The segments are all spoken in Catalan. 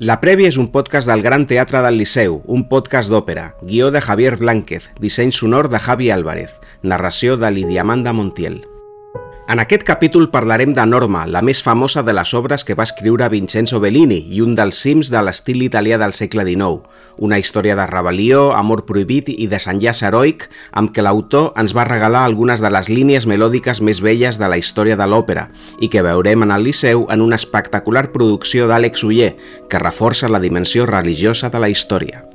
La Prèvia és un podcast del Gran Teatre del Liceu, un podcast d'òpera, guió de Javier Blánquez, disseny sonor de Javi Álvarez, narració de Lidiamanda Montiel. En aquest capítol parlarem de Norma, la més famosa de les obres que va escriure Vincenzo Bellini i un dels cims de l'estil italià del segle XIX, una història de rebel·lió, amor prohibit i desenllaç heroic amb què l'autor ens va regalar algunes de les línies melòdiques més belles de la història de l'òpera i que veurem en el Liceu en una espectacular producció d'Àlex Uller que reforça la dimensió religiosa de la història.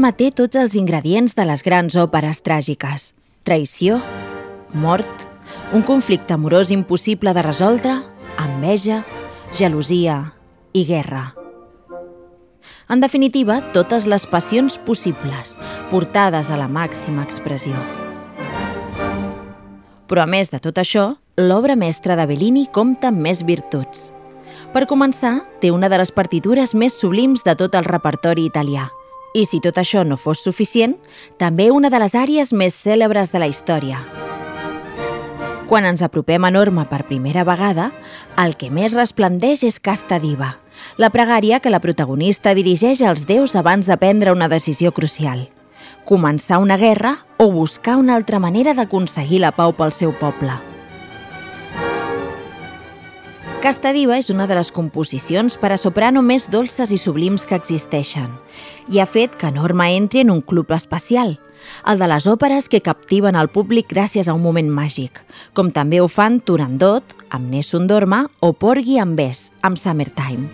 Norma té tots els ingredients de les grans òperes tràgiques. Traïció, mort, un conflicte amorós impossible de resoldre, enveja, gelosia i guerra. En definitiva, totes les passions possibles, portades a la màxima expressió. Però a més de tot això, l'obra mestra de Bellini compta amb més virtuts. Per començar, té una de les partitures més sublims de tot el repertori italià – i si tot això no fos suficient, també una de les àrees més cèlebres de la història. Quan ens apropem a Norma per primera vegada, el que més resplendeix és Casta Diva, la pregària que la protagonista dirigeix als déus abans de prendre una decisió crucial. Començar una guerra o buscar una altra manera d'aconseguir la pau pel seu poble. Casta Diva és una de les composicions per a soprano més dolces i sublims que existeixen i ha fet que Norma entri en un club especial, el de les òperes que captiven el públic gràcies a un moment màgic, com també ho fan Turandot, amb Nessun Dorma, o Porgy amb Bess, amb Summertime.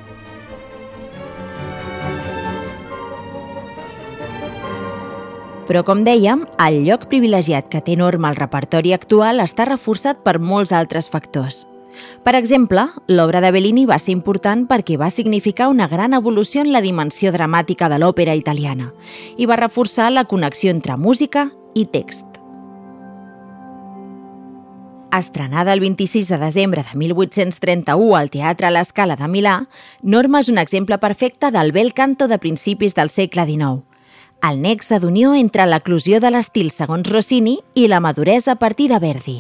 Però, com dèiem, el lloc privilegiat que té Norma al repertori actual està reforçat per molts altres factors – per exemple, l'obra de Bellini va ser important perquè va significar una gran evolució en la dimensió dramàtica de l'òpera italiana i va reforçar la connexió entre música i text. Estrenada el 26 de desembre de 1831 al Teatre La Scala de Milà, Norma és un exemple perfecte del bel canto de principis del segle XIX, el nexe d'unió entre l'eclusió de l'estil segons Rossini i la maduresa a partir de Verdi.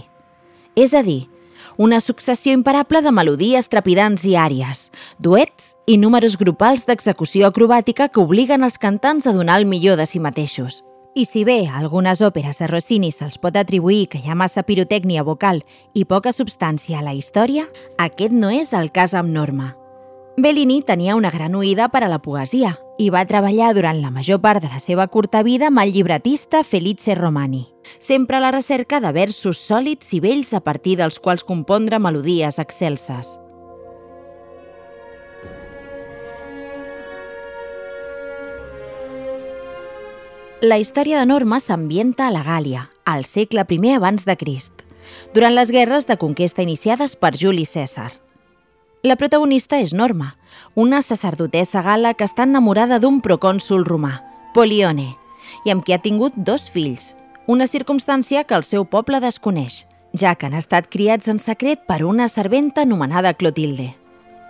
És a dir, una successió imparable de melodies trepidants i àries, duets i números grupals d'execució acrobàtica que obliguen els cantants a donar el millor de si mateixos. I si bé algunes òperes de Rossini se'ls pot atribuir que hi ha massa pirotècnia vocal i poca substància a la història, aquest no és el cas amb Norma. Bellini tenia una gran oïda per a la poesia i va treballar durant la major part de la seva curta vida amb el llibretista Felice Romani, sempre a la recerca de versos sòlids i vells a partir dels quals compondre melodies excelses. La història de Norma s'ambienta a la Gàlia, al segle I abans de Crist, durant les guerres de conquesta iniciades per Juli Cèsar. La protagonista és Norma, una sacerdotessa gala que està enamorada d'un procònsul romà, Polione, i amb qui ha tingut dos fills, una circumstància que el seu poble desconeix, ja que han estat criats en secret per una serventa anomenada Clotilde.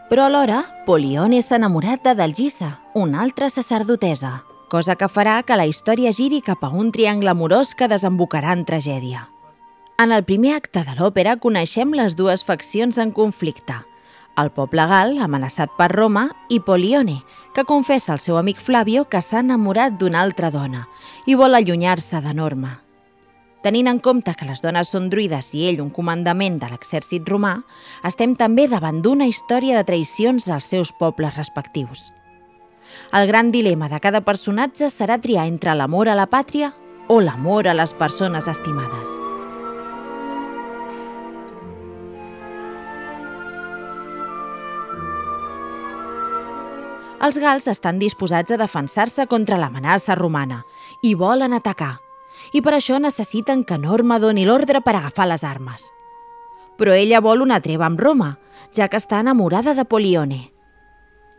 Però alhora, Polione s'ha enamorat de Dalgisa, una altra sacerdotesa, cosa que farà que la història giri cap a un triangle amorós que desembocarà en tragèdia. En el primer acte de l'òpera coneixem les dues faccions en conflicte – el poble gal, amenaçat per Roma, i Polione, que confessa al seu amic Flavio que s'ha enamorat d'una altra dona i vol allunyar-se de Norma. Tenint en compte que les dones són druides i ell un comandament de l'exèrcit romà, estem també davant d'una història de traïcions als seus pobles respectius. El gran dilema de cada personatge serà triar entre l'amor a la pàtria o l'amor a les persones estimades. Els gals estan disposats a defensar-se contra l'amenaça romana i volen atacar, i per això necessiten que Norma doni l'ordre per agafar les armes. Però ella vol una treva amb Roma, ja que està enamorada de Polione.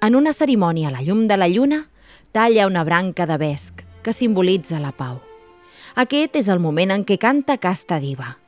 En una cerimònia a la llum de la lluna, talla una branca de vesc, que simbolitza la pau. Aquest és el moment en què canta Casta Diva –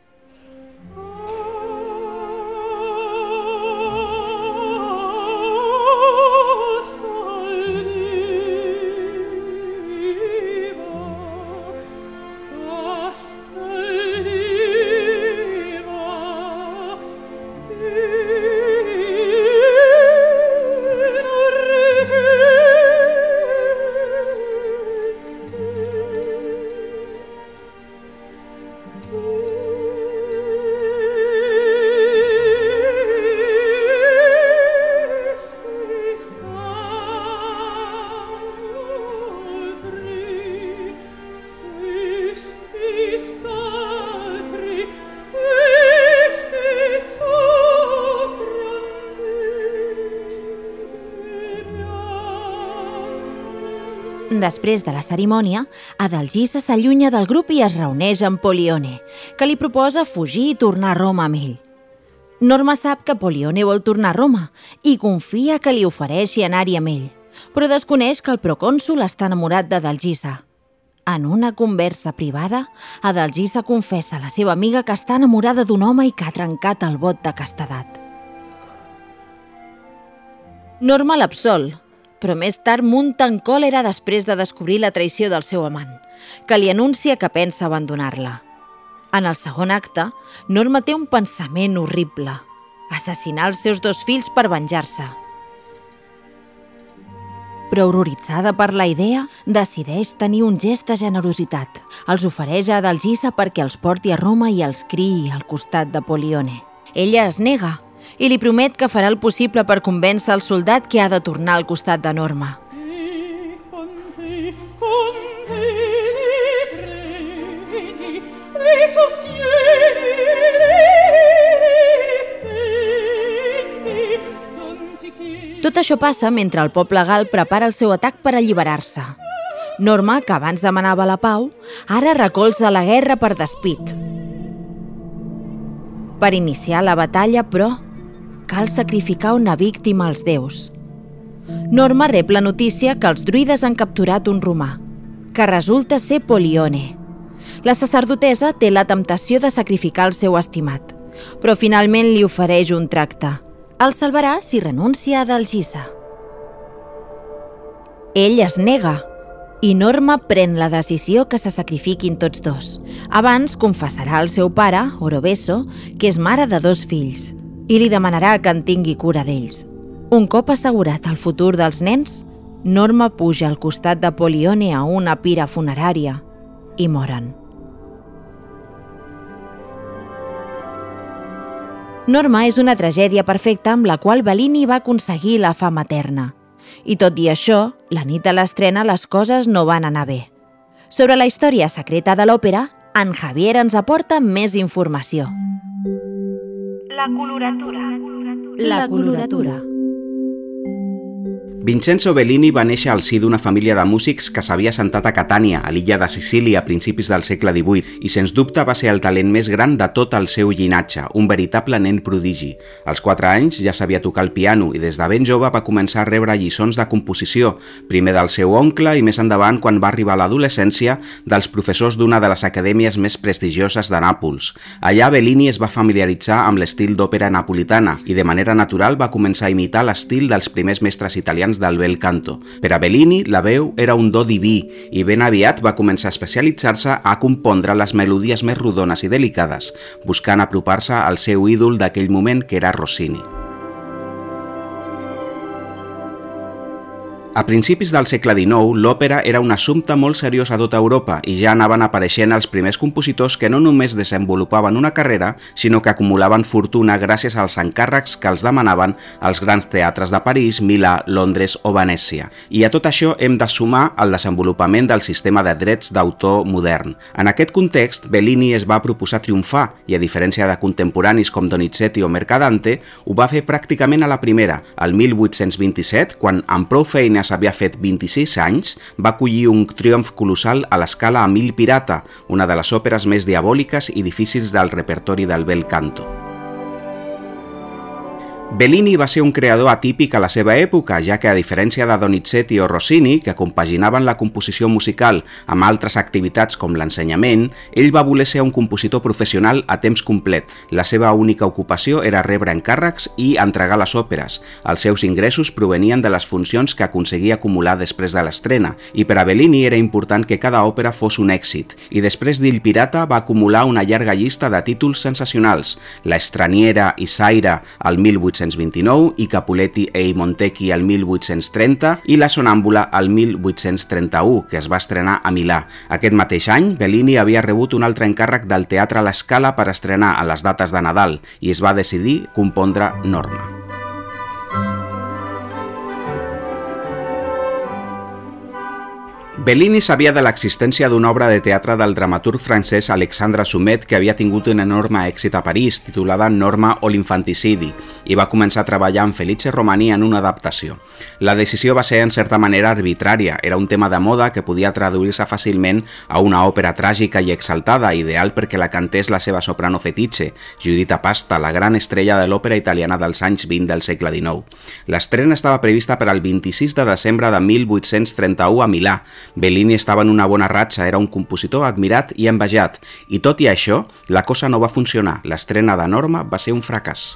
Després de la cerimònia, Adalgisa s'allunya del grup i es reuneix amb Polione, que li proposa fugir i tornar a Roma amb ell. Norma sap que Polione vol tornar a Roma i confia que li ofereixi anar-hi amb ell, però desconeix que el procònsul està enamorat d'Adalgisa. En una conversa privada, Adalgisa confessa a la seva amiga que està enamorada d'un home i que ha trencat el vot de castedat. Norma l'absol, però més tard munta en còlera després de descobrir la traïció del seu amant, que li anuncia que pensa abandonar-la. En el segon acte, Norma té un pensament horrible, assassinar els seus dos fills per venjar-se. Però horroritzada per la idea, decideix tenir un gest de generositat. Els ofereix a Adalgisa perquè els porti a Roma i els criï al costat de Polione. Ella es nega, i li promet que farà el possible per convèncer el soldat que ha de tornar al costat de Norma. Tot això passa mentre el poble gal prepara el seu atac per alliberar-se. Norma, que abans demanava la pau, ara recolza la guerra per despit. Per iniciar la batalla, però, cal sacrificar una víctima als déus. Norma rep la notícia que els druides han capturat un romà, que resulta ser Polione. La sacerdotesa té la temptació de sacrificar el seu estimat, però finalment li ofereix un tracte. El salvarà si renuncia a Dalgisa. Ell es nega, i Norma pren la decisió que se sacrifiquin tots dos. Abans confessarà al seu pare, Orobeso, que és mare de dos fills i li demanarà que en tingui cura d'ells. Un cop assegurat el futur dels nens, Norma puja al costat de Polione a una pira funerària i moren. Norma és una tragèdia perfecta amb la qual Bellini va aconseguir la fama eterna. I tot i això, la nit de l'estrena les coses no van anar bé. Sobre la història secreta de l'òpera, en Javier ens aporta més informació. La coloratura. La coloratura. Vincenzo Bellini va néixer al si d'una família de músics que s'havia sentat a Catània, a l'illa de Sicília, a principis del segle XVIII, i sens dubte va ser el talent més gran de tot el seu llinatge, un veritable nen prodigi. Als 4 anys ja sabia tocar el piano i des de ben jove va començar a rebre lliçons de composició, primer del seu oncle i més endavant, quan va arribar a l'adolescència, dels professors d'una de les acadèmies més prestigioses de Nàpols. Allà Bellini es va familiaritzar amb l'estil d'òpera napolitana i de manera natural va començar a imitar l'estil dels primers mestres italians del bel canto. Per a Bellini, la veu era un do diví i ben aviat va començar a especialitzar-se a compondre les melodies més rodones i delicades, buscant apropar-se al seu ídol d'aquell moment que era Rossini. A principis del segle XIX, l'òpera era un assumpte molt seriós a tota Europa i ja anaven apareixent els primers compositors que no només desenvolupaven una carrera, sinó que acumulaven fortuna gràcies als encàrrecs que els demanaven als grans teatres de París, Milà, Londres o Venècia. I a tot això hem de sumar el desenvolupament del sistema de drets d'autor modern. En aquest context, Bellini es va proposar triomfar i, a diferència de contemporanis com Donizetti o Mercadante, ho va fer pràcticament a la primera, el 1827, quan amb prou feina Atenes havia fet 26 anys, va acollir un triomf colossal a l'escala a Mil Pirata, una de les òperes més diabòliques i difícils del repertori del bel canto. Bellini va ser un creador atípic a la seva època, ja que a diferència de Donizetti o Rossini, que compaginaven la composició musical amb altres activitats com l'ensenyament, ell va voler ser un compositor professional a temps complet. La seva única ocupació era rebre encàrrecs i entregar les òperes. Els seus ingressos provenien de les funcions que aconseguia acumular després de l'estrena, i per a Bellini era important que cada òpera fos un èxit, i després d'Il Pirata va acumular una llarga llista de títols sensacionals, La Estraniera i Saira al 18 1829 i Capuletti e i Montecchi el 1830 i La Sonàmbula el 1831, que es va estrenar a Milà. Aquest mateix any, Bellini havia rebut un altre encàrrec del Teatre La Scala per estrenar a les dates de Nadal i es va decidir compondre Norma. Bellini sabia de l'existència d'una obra de teatre del dramaturg francès Alexandre Sumet que havia tingut un enorme èxit a París, titulada Norma o l'infanticidi, i va començar a treballar amb Felice Romani en una adaptació. La decisió va ser en certa manera arbitrària, era un tema de moda que podia traduir-se fàcilment a una òpera tràgica i exaltada, ideal perquè la cantés la seva soprano fetitxe, Judita Pasta, la gran estrella de l'òpera italiana dels anys 20 del segle XIX. L'estrena estava prevista per al 26 de desembre de 1831 a Milà, Bellini estava en una bona ratxa, era un compositor admirat i envejat, i tot i això, la cosa no va funcionar. L'estrena de Norma va ser un fracàs.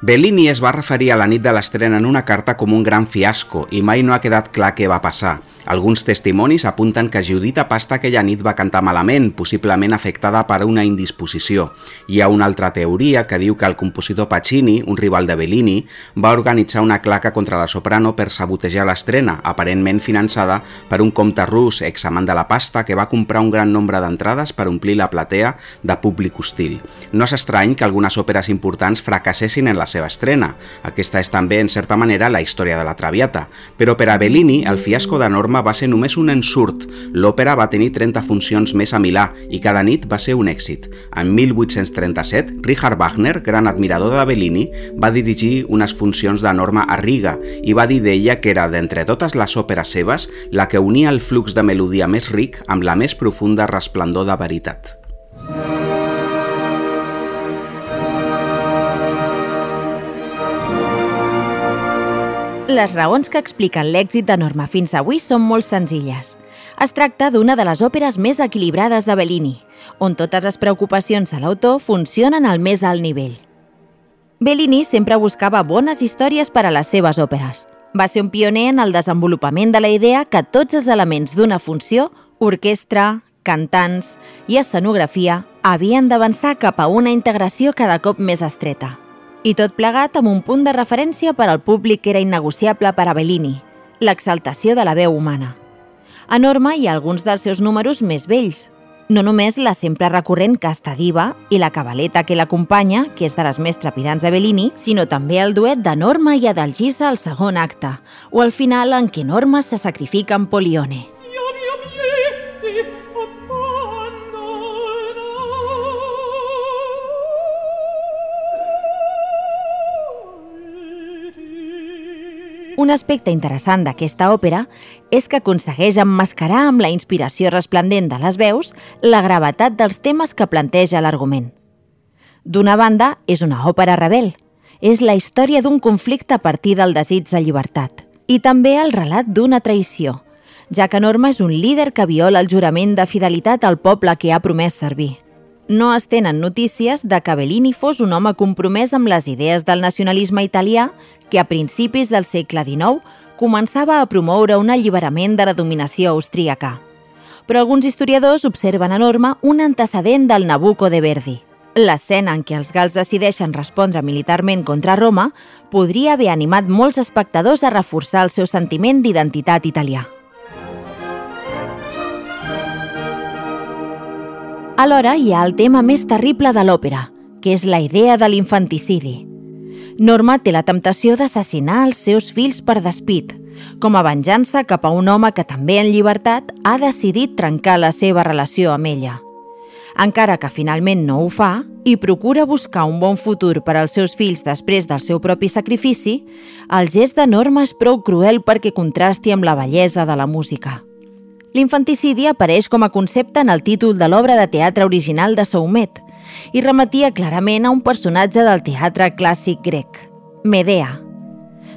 Bellini es va referir a la nit de l'estrena en una carta com un gran fiasco i mai no ha quedat clar què va passar. Alguns testimonis apunten que Judita Pasta aquella nit va cantar malament, possiblement afectada per una indisposició. Hi ha una altra teoria que diu que el compositor Pacini, un rival de Bellini, va organitzar una claca contra la soprano per sabotejar l'estrena, aparentment finançada per un comte rus, examant de la pasta, que va comprar un gran nombre d'entrades per omplir la platea de públic hostil. No és estrany que algunes òperes importants fracassessin en la seva estrena. Aquesta és també, en certa manera, la història de la Traviata. Però per a Bellini, el fiasco de Norma va ser només un ensurt. L'òpera va tenir 30 funcions més a Milà i cada nit va ser un èxit. En 1837, Richard Wagner, gran admirador de Bellini, va dirigir unes funcions de Norma a Riga i va dir d'ella que era, d'entre totes les òperes seves, la que unia el flux de melodia més ric amb la més profunda resplendor de veritat. Les raons que expliquen l'èxit de Norma fins avui són molt senzilles. Es tracta d'una de les òperes més equilibrades de Bellini, on totes les preocupacions de l'autor funcionen al més alt nivell. Bellini sempre buscava bones històries per a les seves òperes. Va ser un pioner en el desenvolupament de la idea que tots els elements d'una funció, orquestra, cantants i escenografia, havien d'avançar cap a una integració cada cop més estreta. I tot plegat amb un punt de referència per al públic que era innegociable per a Bellini, l'exaltació de la veu humana. A Norma hi ha alguns dels seus números més vells, no només la sempre recurrent Casta Diva i la cabaleta que l'acompanya, que és de les més trepidants de Bellini, sinó també el duet de Norma i Adalgisa al segon acte, o al final en què Norma se sacrifica en Polione. Un aspecte interessant d'aquesta òpera és que aconsegueix emmascarar amb la inspiració resplendent de les veus la gravetat dels temes que planteja l'argument. D'una banda, és una òpera rebel. És la història d'un conflicte a partir del desig de llibertat. I també el relat d'una traïció, ja que Norma és un líder que viola el jurament de fidelitat al poble que ha promès servir no es tenen notícies de que Bellini fos un home compromès amb les idees del nacionalisme italià que a principis del segle XIX començava a promoure un alliberament de la dominació austríaca. Però alguns historiadors observen a Norma un antecedent del Nabucco de Verdi. L'escena en què els gals decideixen respondre militarment contra Roma podria haver animat molts espectadors a reforçar el seu sentiment d'identitat italià. Alhora hi ha el tema més terrible de l'òpera, que és la idea de l'infanticidi. Norma té la temptació d'assassinar els seus fills per despit, com a venjança cap a un home que també en llibertat ha decidit trencar la seva relació amb ella. Encara que finalment no ho fa i procura buscar un bon futur per als seus fills després del seu propi sacrifici, el gest de Norma és prou cruel perquè contrasti amb la bellesa de la música. L'infanticidi apareix com a concepte en el títol de l'obra de teatre original de Saumet i remetia clarament a un personatge del teatre clàssic grec, Medea.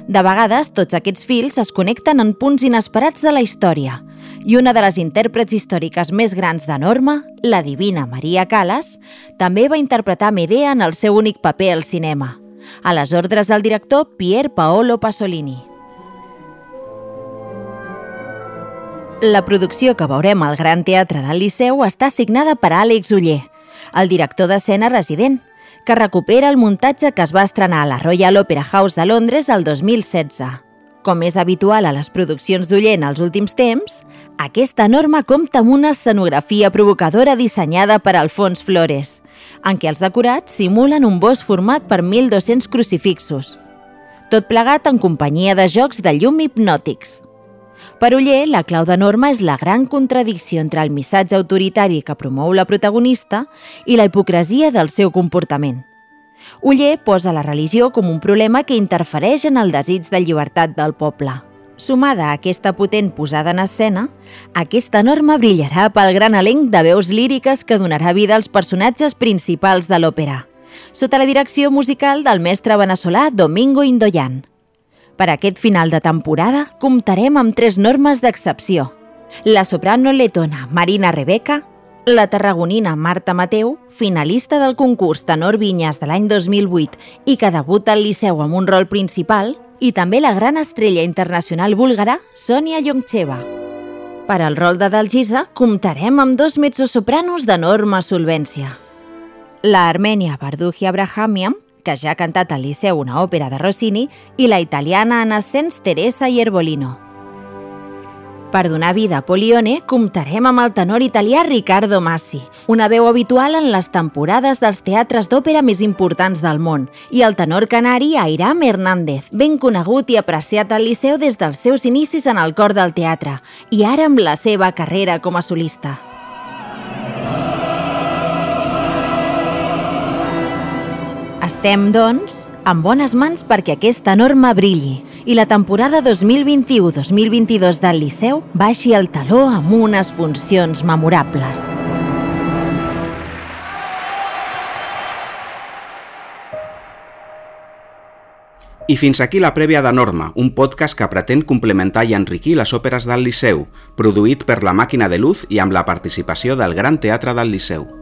De vegades, tots aquests fils es connecten en punts inesperats de la història i una de les intèrprets històriques més grans de Norma, la divina Maria Callas, també va interpretar Medea en el seu únic paper al cinema, a les ordres del director Pier Paolo Pasolini. La producció que veurem al Gran Teatre del Liceu està signada per Àlex Uller, el director d'escena resident, que recupera el muntatge que es va estrenar a la Royal Opera House de Londres el 2016. Com és habitual a les produccions d'Uller en els últims temps, aquesta norma compta amb una escenografia provocadora dissenyada per Alfons Flores, en què els decorats simulen un bosc format per 1.200 crucifixos. Tot plegat en companyia de jocs de llum hipnòtics. Per Uller, la clau de norma és la gran contradicció entre el missatge autoritari que promou la protagonista i la hipocresia del seu comportament. Uller posa la religió com un problema que interfereix en el desig de llibertat del poble. Sumada a aquesta potent posada en escena, aquesta norma brillarà pel gran elenc de veus líriques que donarà vida als personatges principals de l'òpera, sota la direcció musical del mestre veneçolà Domingo Indoyan. Per aquest final de temporada comptarem amb tres normes d'excepció. La soprano letona Marina Rebeca, la tarragonina Marta Mateu, finalista del concurs Tenor Vinyes de l'any 2008 i que debuta al Liceu amb un rol principal, i també la gran estrella internacional búlgara Sonia Yongcheva. Per al rol de Dalgisa comptarem amb dos mezzosopranos d'enorme solvència. La armènia Barduhi Abrahamian, que ja ha cantat al Liceu una òpera de Rossini, i la italiana en ascens Teresa Iervolino. Per donar vida a Polione, comptarem amb el tenor italià Riccardo Massi, una veu habitual en les temporades dels teatres d'òpera més importants del món, i el tenor canari Airam Hernández, ben conegut i apreciat al Liceu des dels seus inicis en el cor del teatre, i ara amb la seva carrera com a solista. Estem, doncs, en bones mans perquè aquesta norma brilli i la temporada 2021-2022 del Liceu baixi el taló amb unes funcions memorables. I fins aquí la prèvia de Norma, un podcast que pretén complementar i enriquir les òperes del Liceu, produït per la Màquina de Luz i amb la participació del Gran Teatre del Liceu.